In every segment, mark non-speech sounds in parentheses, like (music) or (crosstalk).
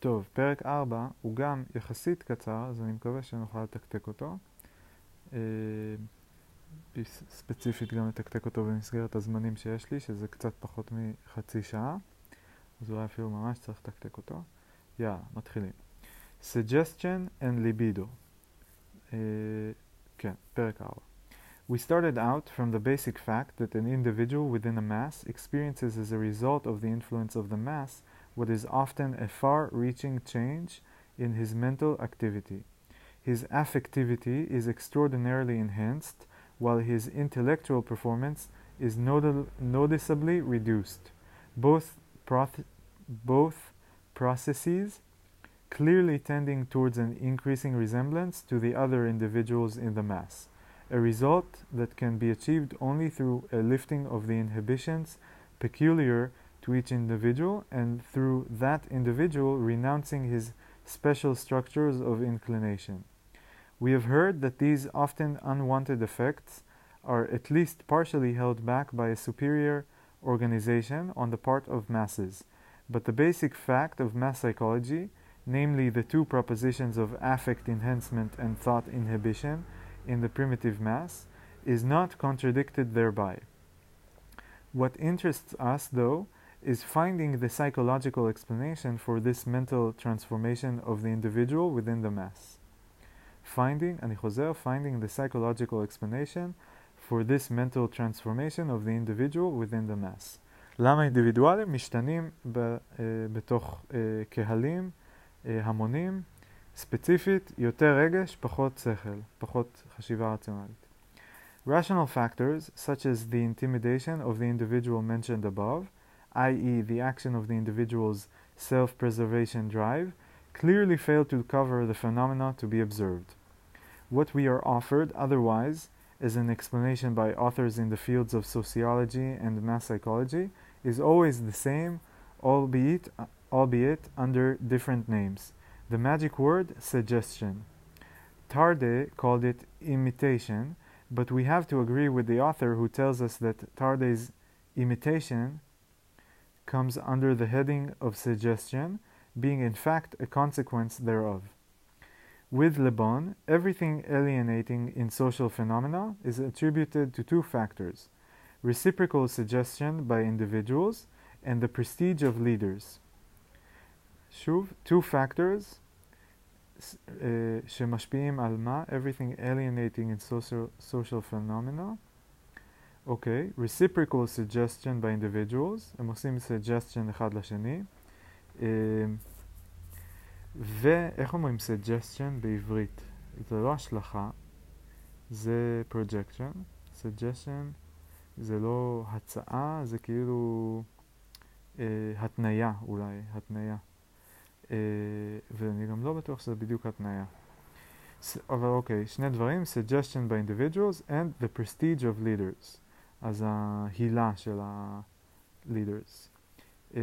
טוב, פרק 4 הוא גם יחסית קצר, אז אני מקווה שנוכל לתקתק אותו. אה, ספציפית גם לתקתק אותו במסגרת הזמנים שיש לי, שזה קצת פחות מחצי שעה, אז אולי אפילו ממש צריך לתקתק אותו. יאללה, מתחילים. Suggestion and libido. Uh, כן, פרק 4. We started out from the basic fact that an individual within a mass experiences as a result of the influence of the mass what is often a far-reaching change in his mental activity. His affectivity is extraordinarily enhanced, while his intellectual performance is noticeably reduced. Both, both processes clearly tending towards an increasing resemblance to the other individuals in the mass, a result that can be achieved only through a lifting of the inhibitions peculiar to each individual and through that individual renouncing his special structures of inclination. We have heard that these often unwanted effects are at least partially held back by a superior organization on the part of masses, but the basic fact of mass psychology, namely the two propositions of affect enhancement and thought inhibition in the primitive mass, is not contradicted thereby. What interests us, though, is finding the psychological explanation for this mental transformation of the individual within the mass. Finding, אני חוזר, finding the psychological explanation for this mental transformation of the individual within the mass. למה אינדיבידואלים משתנים ב, uh, בתוך uh, קהלים, uh, המונים, ספציפית יותר רגש, פחות שכל, פחות חשיבה רציונלית. Rational factors, such as the intimidation of the individual mentioned above, i.e., the action of the individual's self preservation drive, clearly fail to cover the phenomena to be observed. What we are offered otherwise as an explanation by authors in the fields of sociology and mass psychology is always the same, albeit, albeit under different names. The magic word suggestion. Tarde called it imitation, but we have to agree with the author who tells us that Tarde's imitation comes under the heading of suggestion, being in fact a consequence thereof. With Le Bon, everything alienating in social phenomena is attributed to two factors reciprocal suggestion by individuals and the prestige of leaders. שוב, two factors שמשפיעים על מה? everything alienating in social, social phenomena אוקיי, okay. reciprocal suggestion by individuals, הם עושים suggestion אחד לשני. Um, ואיך אומרים suggestion בעברית? זה לא השלכה, זה projection. suggestion זה לא הצעה, זה כאילו uh, התניה אולי, התניה. Uh, ואני גם לא בטוח שזה בדיוק התניה. אבל אוקיי, שני דברים, suggestion by individuals and the prestige of leaders. אז ההילה של ה-leaders. Uh,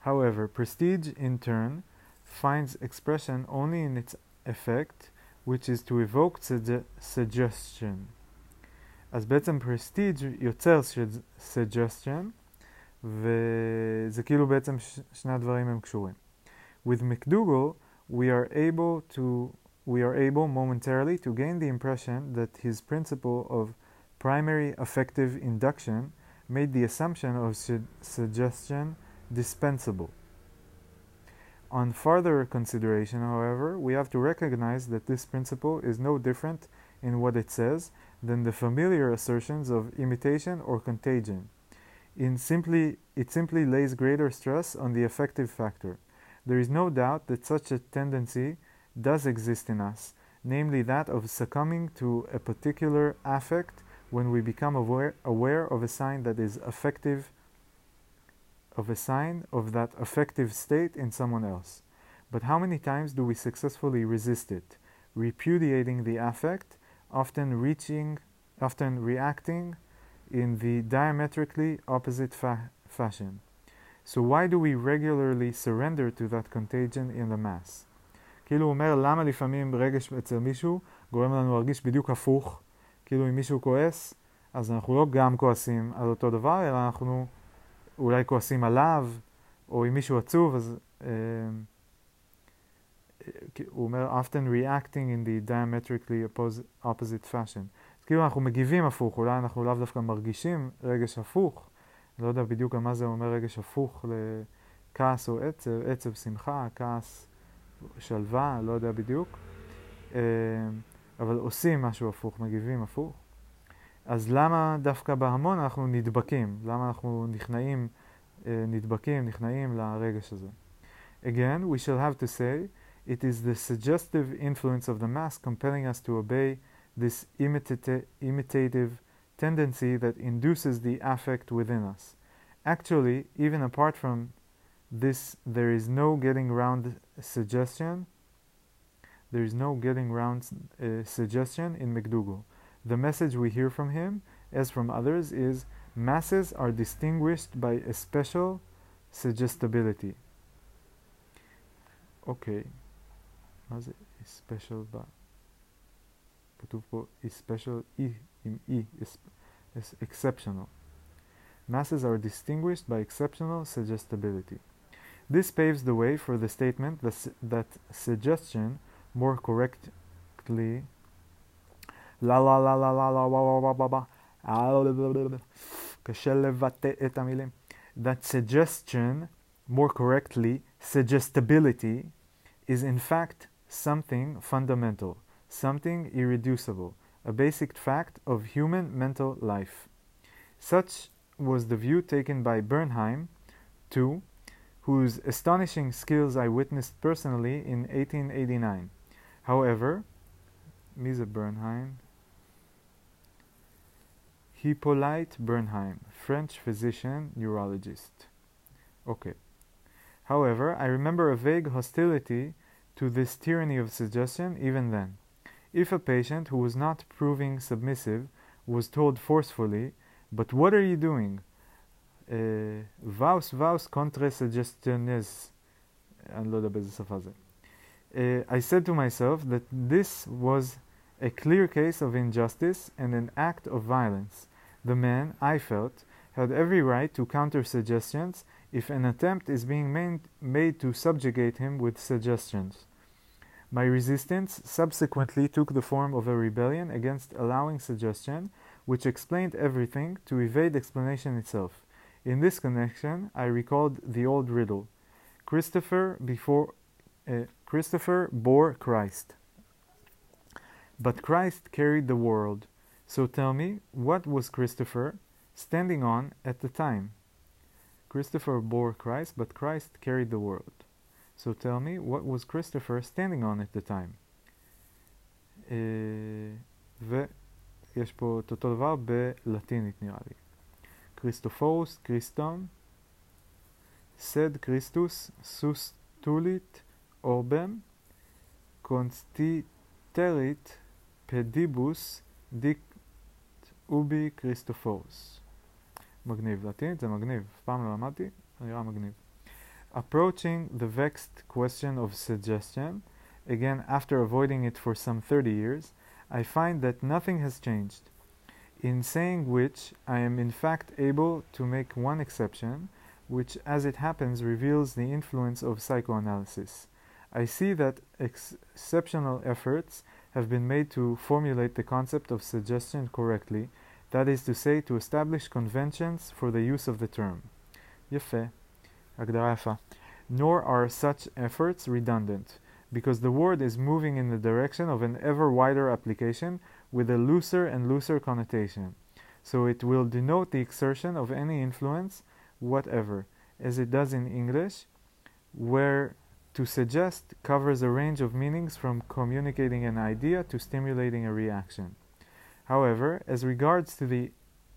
however, prestige in turn finds expression only in its effect, which is to evoke suggestion. אז בעצם prestige יוצר suggestion, וזה כאילו בעצם שני הדברים הם קשורים. With McDougall, we are able to we are able momentarily to gain the impression that his principle of primary affective induction made the assumption of su suggestion dispensable. On further consideration, however, we have to recognize that this principle is no different in what it says than the familiar assertions of imitation or contagion. In simply, it simply lays greater stress on the affective factor. There is no doubt that such a tendency does exist in us, namely that of succumbing to a particular affect when we become aware, aware of a sign that is affective, of a sign of that affective state in someone else. But how many times do we successfully resist it, repudiating the affect, often reaching, often reacting in the diametrically opposite fa fashion? So why do we regularly surrender to that contagion in the mass? כאילו הוא אומר למה לפעמים רגש אצל מישהו גורם לנו להרגיש בדיוק הפוך, כאילו אם מישהו כועס, אז אנחנו לא גם כועסים על אותו דבר, אלא אנחנו אולי כועסים עליו, או אם מישהו עצוב, אז uh, הוא אומר, often reacting in the diametrically opposite fashion. אז כאילו אנחנו מגיבים הפוך, אולי אנחנו לאו דווקא מרגישים רגש הפוך, לא יודע בדיוק על מה זה אומר רגש הפוך לכעס או עצב, עצב שמחה, כעס שלווה, לא יודע בדיוק, אה, אבל עושים משהו הפוך, מגיבים הפוך. אז למה דווקא בהמון אנחנו נדבקים? למה אנחנו נכנעים, אה, נדבקים, נכנעים לרגש הזה? Again, we shall have to say, it is the suggestive influence of the mass compelling us to obey this imita imitative tendency that induces the affect within us. Actually, even apart from this, there is no getting around suggestion. There is no getting around uh, suggestion in McDougall. The message we hear from him, as from others, is masses are distinguished by a special suggestibility. Okay. מה זה special ב... כתוב פה special E עם E, is exceptional. Masses are distinguished by exceptional suggestibility. This paves the way for the statement that suggestion more correctly la la la la la la wa wa wa wa wa that suggestion more correctly suggestibility is in fact something fundamental something irreducible a basic fact of human mental life. Such was the view taken by Bernheim to whose astonishing skills I witnessed personally in 1889. However, Mise Bernheim, Hippolyte Bernheim, French physician, neurologist. Okay. However, I remember a vague hostility to this tyranny of suggestion even then. If a patient who was not proving submissive was told forcefully, But what are you doing? Vaus vaus contre suggestiones. אני לא יודע באיזה שפה זה. I said to myself that this was a clear case of injustice and an act of violence. The man, I felt, had every right to counter suggestions if an attempt is being made, made to subjugate him with suggestions. My resistance subsequently took the form of a rebellion against allowing suggestion, which explained everything to evade explanation itself. In this connection, I recalled the old riddle Christopher before uh, Christopher bore Christ. But Christ carried the world. So tell me, what was Christopher standing on at the time? Christopher bore Christ, but Christ carried the world. So tell me, what was Christopher standing on at the time? ויש פה את אותו דבר בלטינית נראה לי. כריסטופורוס, כריסטום, סד כריסטוס, סוס טולית, אורבם, קונסטיטרית, פדיבוס, דיקט אובי כריסטופורוס. מגניב, לטינית זה מגניב, אף פעם לא למדתי, נראה מגניב. Approaching the vexed question of suggestion, again after avoiding it for some 30 years, I find that nothing has changed. In saying which, I am in fact able to make one exception, which, as it happens, reveals the influence of psychoanalysis. I see that ex exceptional efforts have been made to formulate the concept of suggestion correctly, that is to say, to establish conventions for the use of the term. יפה, הגדרה יפה. Nor are such efforts redundant, because the word is moving in the direction of an ever wider application with a looser and looser connotation. So it will denote the exertion of any influence whatever, as it does in English, where to suggest covers a range of meanings from communicating an idea to stimulating a reaction. However, as regards to the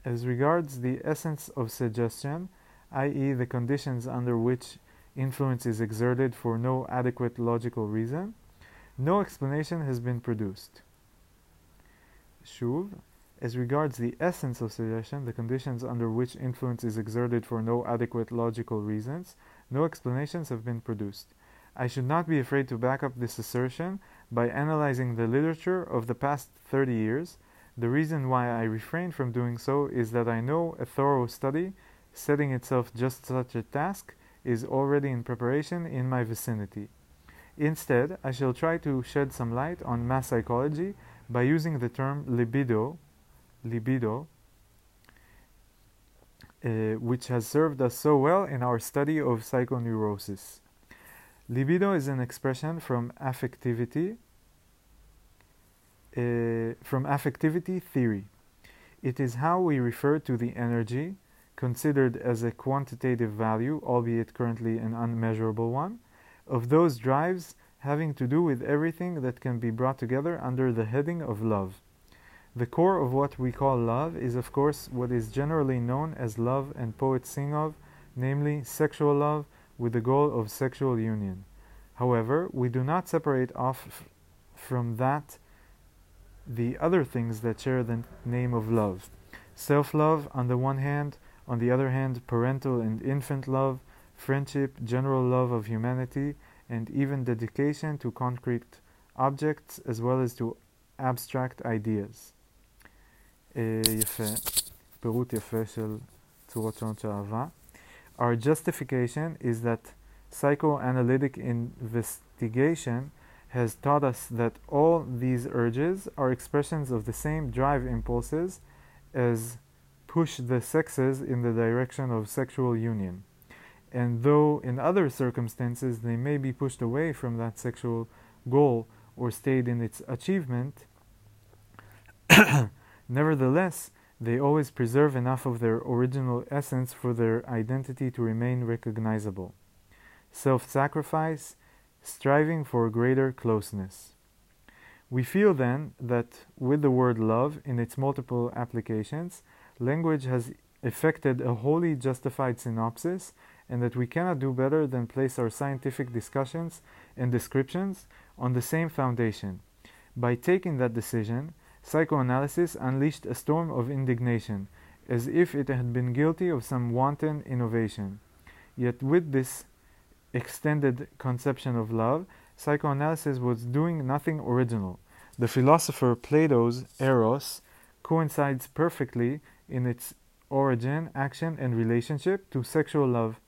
as regards the essence of suggestion, i.e. the conditions under which influence is exerted for no adequate logical reason, no explanation has been produced. Shuv, as regards the essence of suggestion, the conditions under which influence is exerted for no adequate logical reasons, no explanations have been produced. I should not be afraid to back up this assertion by analyzing the literature of the past 30 years. The reason why I refrain from doing so is that I know a thorough study, setting itself just such a task, is already in preparation in my vicinity. Instead, I shall try to shed some light on mass psychology by using the term libido, libido, uh, which has served us so well in our study of psychoneurosis. Libido is an expression from affectivity, uh, from affectivity theory. It is how we refer to the energy, considered as a quantitative value, albeit currently an unmeasurable one, of those drives having to do with everything that can be brought together under the heading of love. The core of what we call love is, of course, what is generally known as love and poets sing of, namely sexual love with the goal of sexual union. However, we do not separate off from that the other things that share the name of love. Self love, on the one hand, on the other hand, parental and infant love, friendship, general love of humanity, and even dedication to concrete objects as well as to abstract ideas. יפה, פירוט יפה של צורות שונות של אהבה. Our justification is that psychoanalytic investigation has taught us that all these urges are expressions of the same drive impulses as push the sexes in the direction of sexual union. And though in other circumstances they may be pushed away from that sexual goal or stayed in its achievement, (coughs) nevertheless, they always preserve enough of their original essence for their identity to remain recognizable. Self sacrifice, striving for greater closeness. We feel then that with the word love in its multiple applications, language has effected a wholly justified synopsis, and that we cannot do better than place our scientific discussions and descriptions on the same foundation. By taking that decision, psychoanalysis unleashed a storm of indignation, as if it had been guilty of some wanton innovation. Yet, with this extended conception of love, psychoanalysis was doing nothing original. The philosopher Plato's Eros coincides perfectly in its origin, action, and relationship to sexual love,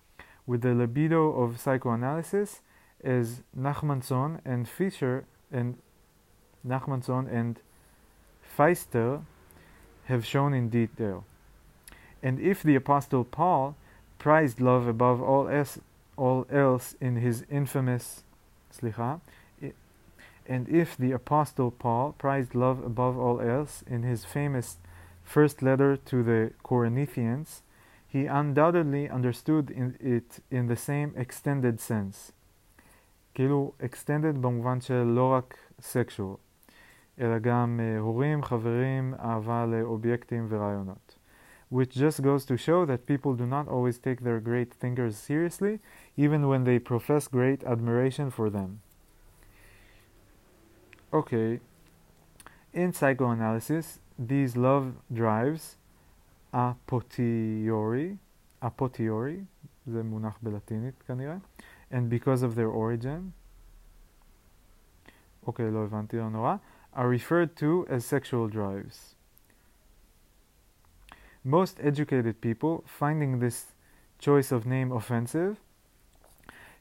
with the libido of psychoanalysis as Nachmanson and Fischer and Nachmanson and Pfister have shown in detail. And if the Apostle Paul prized love above all else, all else in his infamous slicha, and if the Apostle Paul prized love above all else in his famous first letter to the Corinthians, he undoubtedly understood in it in the same extended sense. כאילו extended במובן של לא רק sexual, אלא גם הורים, חברים, אהבה לאובייקטים ורעיונות. Which just goes to show that people do not always take their great thinkers seriously, even when they profess great admiration for them. Okay, in psychoanalysis, these love drives, a potiori, apotiori, זה מונח בלטינית כנראה, and because of their origin, אוקיי, okay, לא הבנתי, לא נורא, are referred to as sexual drives. Most educated people, finding this choice of name offensive,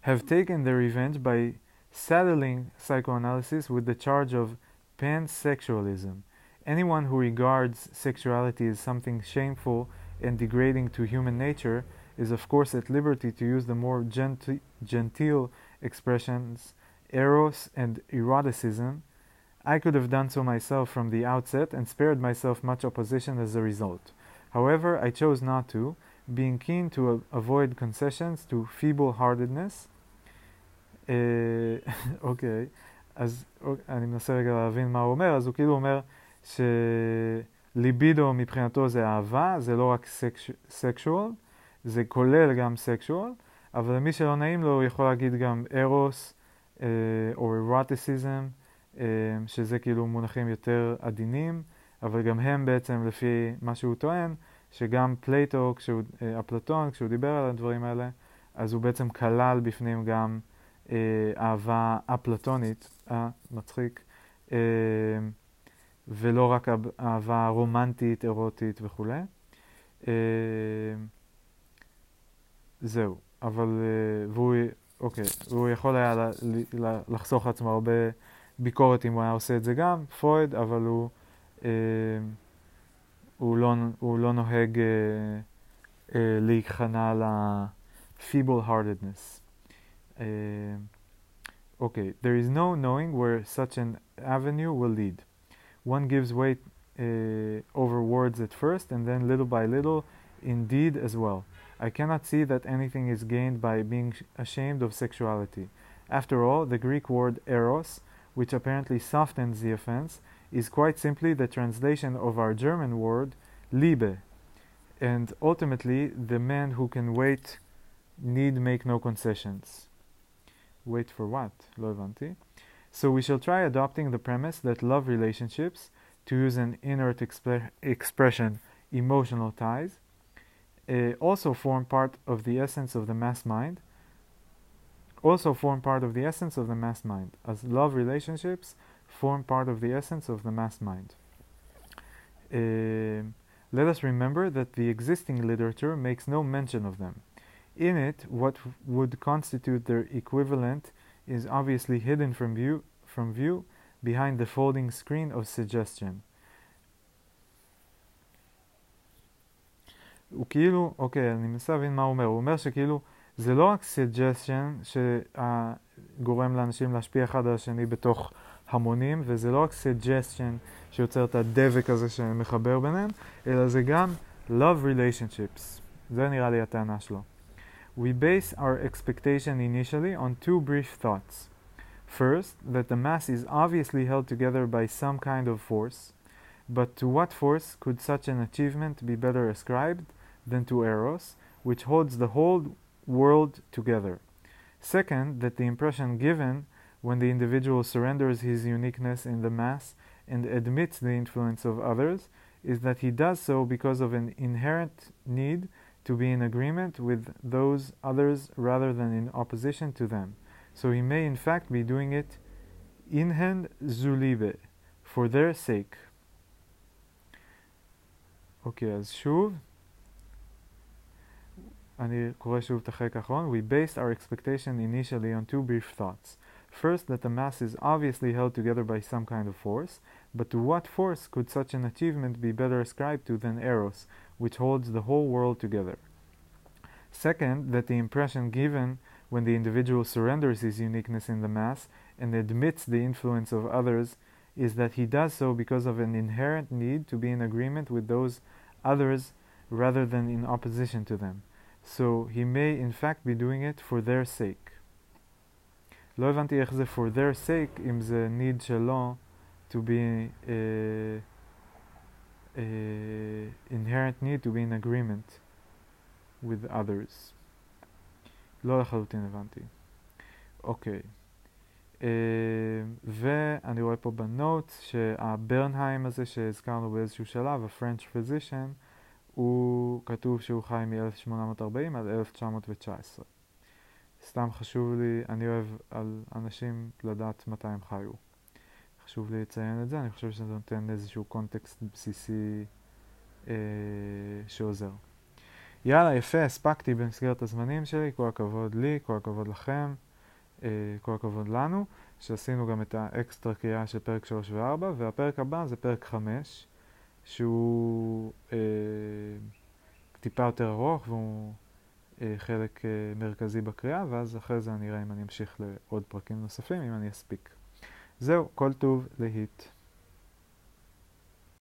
have taken their revenge by saddling psychoanalysis with the charge of pansexualism, Anyone who regards sexuality as something shameful and degrading to human nature is, of course, at liberty to use the more genti- genteel expressions eros and eroticism. I could have done so myself from the outset and spared myself much opposition as a result. However, I chose not to, being keen to avoid concessions to feeble heartedness אוקיי, אז אני מנסה רגע להבין מה הוא אומר, אז הוא כאילו אומר שליבידו מבחינתו זה אהבה, זה לא רק סקשואל, זה כולל גם סקשואל, אבל למי שלא נעים לו הוא יכול להגיד גם ארוס אה, או אירוטיסיזם, אה, שזה כאילו מונחים יותר עדינים, אבל גם הם בעצם לפי מה שהוא טוען, שגם פלייטו, אה, אפלטון, כשהוא דיבר על הדברים האלה, אז הוא בעצם כלל בפנים גם אהבה אפלטונית, אה, מצחיק, אה, ולא רק אהבה רומנטית, אירוטית וכולי. אה, זהו. אבל, uh, והוא, אוקיי, והוא יכול היה לחסוך לעצמו הרבה ביקורת אם הוא היה עושה את זה גם, פרויד, אבל הוא, uh, הוא, לא, הוא לא נוהג uh, uh, להיכנע ל-feeble heartedness. Uh, okay, there is no knowing where such an avenue will lead. One gives way uh, over words at first, and then little by little, indeed as well. I cannot see that anything is gained by being ashamed of sexuality. After all, the Greek word eros, which apparently softens the offense, is quite simply the translation of our German word liebe. And ultimately, the man who can wait need make no concessions. Wait for what? So we shall try adopting the premise that love relationships to use an inert exp- expression, emotional ties, uh, also form part of the essence of the mass mind. Also form part of the essence of the mass mind, as love relationships form part of the essence of the mass mind. Uh, let us remember that the existing literature makes no mention of them. In it, what would constitute their equivalent is obviously hidden from view, from view behind the folding screen of suggestion. הוא כאילו, אוקיי, אני מנסה להבין מה הוא אומר. הוא אומר שכאילו, זה לא רק suggestion שגורם לאנשים להשפיע אחד על השני בתוך המונים, וזה לא רק suggestion שיוצר את הדבק הזה שמחבר ביניהם, אלא זה גם love relationships. זה נראה לי הטענה שלו. We base our expectation initially on two brief thoughts. First, that the mass is obviously held together by some kind of force, but to what force could such an achievement be better ascribed than to Eros, which holds the whole world together? Second, that the impression given when the individual surrenders his uniqueness in the mass and admits the influence of others is that he does so because of an inherent need to be in agreement with those others rather than in opposition to them. So he may in fact be doing it in hand zuliebe, for their sake. okay, as shuv. אני We based our expectation initially on two brief thoughts. First, that the mass is obviously held together by some kind of force, but to what force could such an achievement be better ascribed to than Eros, which holds the whole world together? Second, that the impression given when the individual surrenders his uniqueness in the mass and admits the influence of others is that he does so because of an inherent need to be in agreement with those others rather than in opposition to them. So he may in fact be doing it for their sake. לא הבנתי איך זה for their sake אם זה need שלו to be uh, uh, inherent need to be in agreement with others. לא לחלוטין הבנתי. אוקיי. Uh, ואני רואה פה בנוטס שהברנהיים הזה שהזכרנו באיזשהו שלב, ה-French physician, הוא כתוב שהוא חי מ-1840 עד 1919. סתם חשוב לי, אני אוהב על אנשים לדעת מתי הם חיו. חשוב לי לציין את זה, אני חושב שזה נותן איזשהו קונטקסט בסיסי אה, שעוזר. יאללה, יפה, הספקתי במסגרת הזמנים שלי, כל הכבוד לי, כל הכבוד לכם, אה, כל הכבוד לנו, שעשינו גם את האקסטרה קריאה של פרק 3 ו-4, והפרק הבא זה פרק 5, שהוא אה, טיפה יותר ארוך והוא אה, חלק אה, מרכזי בקריאה, ואז אחרי זה אני אראה אם אני אמשיך לעוד פרקים נוספים, אם אני אספיק. זהו, כל טוב, להיט.